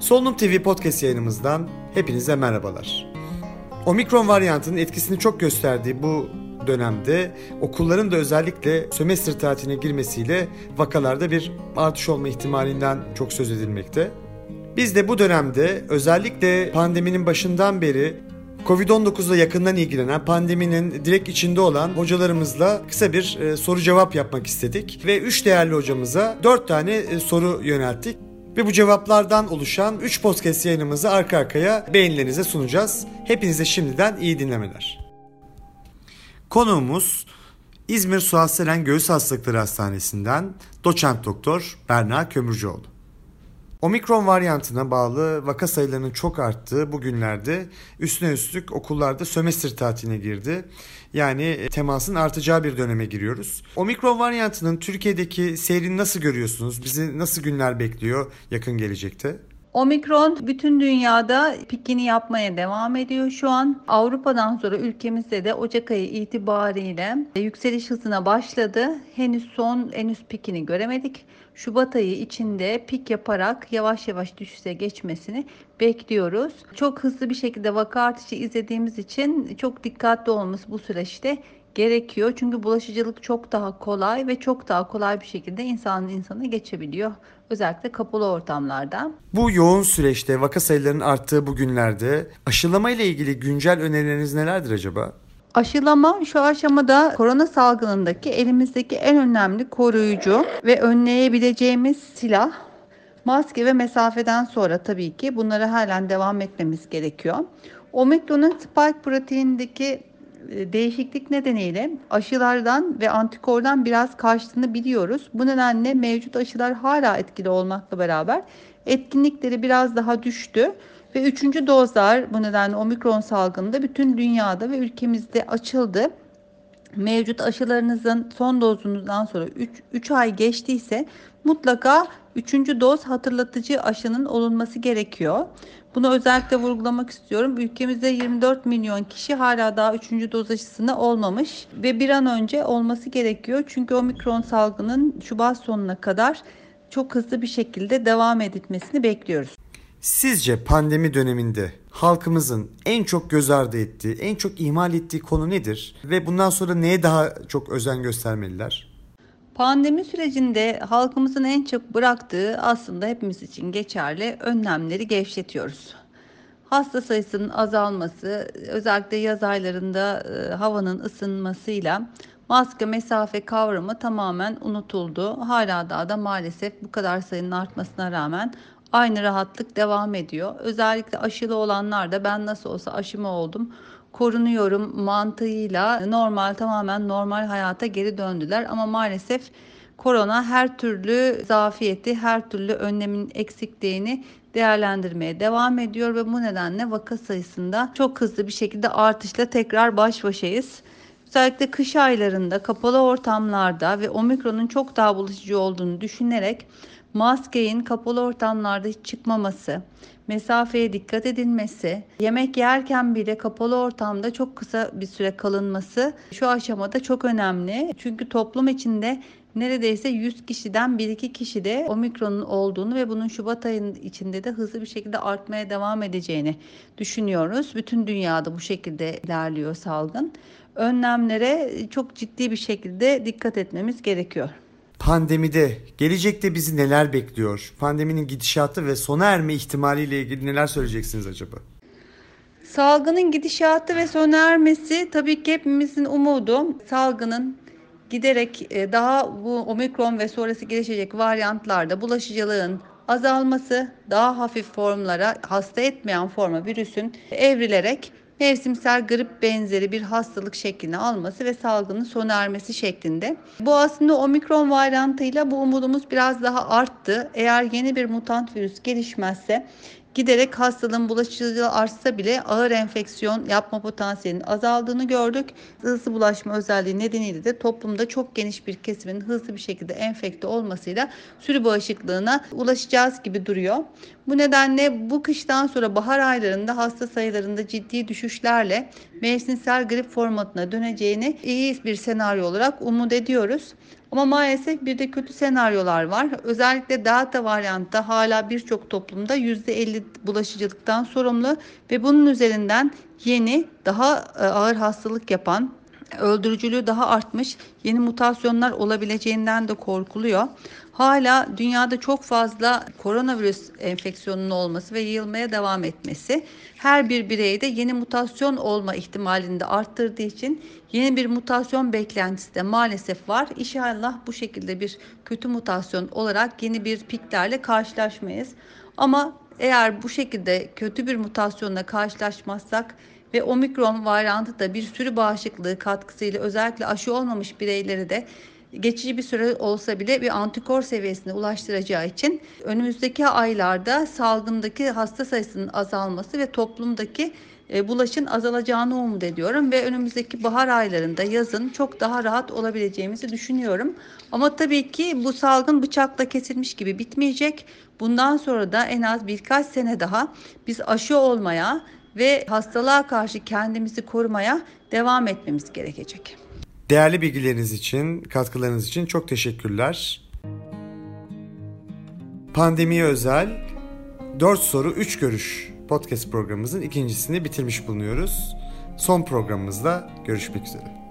Solunum TV podcast yayınımızdan hepinize merhabalar. Omikron varyantının etkisini çok gösterdiği bu dönemde okulların da özellikle sömestr tatiline girmesiyle vakalarda bir artış olma ihtimalinden çok söz edilmekte. Biz de bu dönemde özellikle pandeminin başından beri Covid-19'la yakından ilgilenen, pandeminin direkt içinde olan hocalarımızla kısa bir e, soru cevap yapmak istedik. Ve 3 değerli hocamıza 4 tane e, soru yönelttik. Ve bu cevaplardan oluşan 3 podcast yayınımızı arka arkaya beğenilerinize sunacağız. Hepinize şimdiden iyi dinlemeler. Konuğumuz İzmir Suat Selen Göğüs Hastalıkları Hastanesi'nden doçent doktor Berna Kömürcüoğlu. Omikron varyantına bağlı vaka sayılarının çok arttığı bu günlerde üstüne üstlük okullarda sömestr tatiline girdi. Yani temasın artacağı bir döneme giriyoruz. Omikron varyantının Türkiye'deki seyrini nasıl görüyorsunuz? Bizi nasıl günler bekliyor yakın gelecekte? Omikron bütün dünyada pikini yapmaya devam ediyor şu an. Avrupa'dan sonra ülkemizde de Ocak ayı itibariyle yükseliş hızına başladı. Henüz son henüz pikini göremedik. Şubat ayı içinde pik yaparak yavaş yavaş düşüşe geçmesini bekliyoruz. Çok hızlı bir şekilde vaka artışı izlediğimiz için çok dikkatli olmamız bu süreçte gerekiyor. Çünkü bulaşıcılık çok daha kolay ve çok daha kolay bir şekilde insanın insana geçebiliyor. Özellikle kapalı ortamlarda. Bu yoğun süreçte vaka sayılarının arttığı bu günlerde aşılama ile ilgili güncel önerileriniz nelerdir acaba? Aşılama şu aşamada korona salgınındaki elimizdeki en önemli koruyucu ve önleyebileceğimiz silah. Maske ve mesafeden sonra tabii ki bunlara halen devam etmemiz gerekiyor. Omikron'un spike proteinindeki değişiklik nedeniyle aşılardan ve antikordan biraz kaçtığını biliyoruz. Bu nedenle mevcut aşılar hala etkili olmakla beraber etkinlikleri biraz daha düştü. Ve üçüncü dozlar bu nedenle omikron salgında bütün dünyada ve ülkemizde açıldı. Mevcut aşılarınızın son dozunuzdan sonra 3, 3 ay geçtiyse mutlaka 3. doz hatırlatıcı aşının olunması gerekiyor. Bunu özellikle vurgulamak istiyorum. Ülkemizde 24 milyon kişi hala daha 3. doz aşısına olmamış ve bir an önce olması gerekiyor. Çünkü omikron salgının Şubat sonuna kadar çok hızlı bir şekilde devam edilmesini bekliyoruz. Sizce pandemi döneminde halkımızın en çok göz ardı ettiği, en çok ihmal ettiği konu nedir? Ve bundan sonra neye daha çok özen göstermeliler? Pandemi sürecinde halkımızın en çok bıraktığı aslında hepimiz için geçerli önlemleri gevşetiyoruz. Hasta sayısının azalması, özellikle yaz aylarında e, havanın ısınmasıyla maske mesafe kavramı tamamen unutuldu. Hala daha da maalesef bu kadar sayının artmasına rağmen aynı rahatlık devam ediyor. Özellikle aşılı olanlar da ben nasıl olsa aşımı oldum korunuyorum mantığıyla normal tamamen normal hayata geri döndüler ama maalesef korona her türlü zafiyeti, her türlü önlemin eksikliğini değerlendirmeye devam ediyor ve bu nedenle vaka sayısında çok hızlı bir şekilde artışla tekrar baş başayız. Özellikle kış aylarında kapalı ortamlarda ve omikronun çok daha bulaşıcı olduğunu düşünerek maskenin kapalı ortamlarda hiç çıkmaması, mesafeye dikkat edilmesi, yemek yerken bile kapalı ortamda çok kısa bir süre kalınması şu aşamada çok önemli. Çünkü toplum içinde neredeyse 100 kişiden 1-2 kişi de omikronun olduğunu ve bunun Şubat ayının içinde de hızlı bir şekilde artmaya devam edeceğini düşünüyoruz. Bütün dünyada bu şekilde ilerliyor salgın. Önlemlere çok ciddi bir şekilde dikkat etmemiz gerekiyor pandemide gelecekte bizi neler bekliyor? Pandeminin gidişatı ve sona erme ihtimaliyle ilgili neler söyleyeceksiniz acaba? Salgının gidişatı ve sona ermesi tabii ki hepimizin umudu. Salgının giderek e, daha bu omikron ve sonrası gelişecek varyantlarda bulaşıcılığın azalması, daha hafif formlara, hasta etmeyen forma virüsün evrilerek mevsimsel grip benzeri bir hastalık şeklini alması ve salgının sona ermesi şeklinde. Bu aslında omikron varyantıyla bu umudumuz biraz daha arttı. Eğer yeni bir mutant virüs gelişmezse giderek hastalığın bulaşıcılığı artsa bile ağır enfeksiyon yapma potansiyelinin azaldığını gördük. Hızlı bulaşma özelliği nedeniyle de toplumda çok geniş bir kesimin hızlı bir şekilde enfekte olmasıyla sürü bağışıklığına ulaşacağız gibi duruyor. Bu nedenle bu kıştan sonra bahar aylarında hasta sayılarında ciddi düşüşlerle mevsimsel grip formatına döneceğini iyi bir senaryo olarak umut ediyoruz. Ama maalesef bir de kötü senaryolar var. Özellikle Delta varyantta hala birçok toplumda %50 bulaşıcılıktan sorumlu ve bunun üzerinden yeni daha e, ağır hastalık yapan öldürücülüğü daha artmış yeni mutasyonlar olabileceğinden de korkuluyor. Hala dünyada çok fazla koronavirüs enfeksiyonunun olması ve yayılmaya devam etmesi her bir bireyde yeni mutasyon olma ihtimalini de arttırdığı için yeni bir mutasyon beklentisi de maalesef var. İnşallah bu şekilde bir kötü mutasyon olarak yeni bir piklerle karşılaşmayız. Ama eğer bu şekilde kötü bir mutasyonla karşılaşmazsak ve omikron varyantı da bir sürü bağışıklığı katkısıyla özellikle aşı olmamış bireyleri de geçici bir süre olsa bile bir antikor seviyesine ulaştıracağı için önümüzdeki aylarda salgındaki hasta sayısının azalması ve toplumdaki e, bulaşın azalacağını umut ediyorum ve önümüzdeki bahar aylarında yazın çok daha rahat olabileceğimizi düşünüyorum. Ama tabii ki bu salgın bıçakla kesilmiş gibi bitmeyecek. Bundan sonra da en az birkaç sene daha biz aşı olmaya ve hastalığa karşı kendimizi korumaya devam etmemiz gerekecek. Değerli bilgileriniz için, katkılarınız için çok teşekkürler. Pandemiye özel 4 soru 3 görüş podcast programımızın ikincisini bitirmiş bulunuyoruz. Son programımızda görüşmek üzere.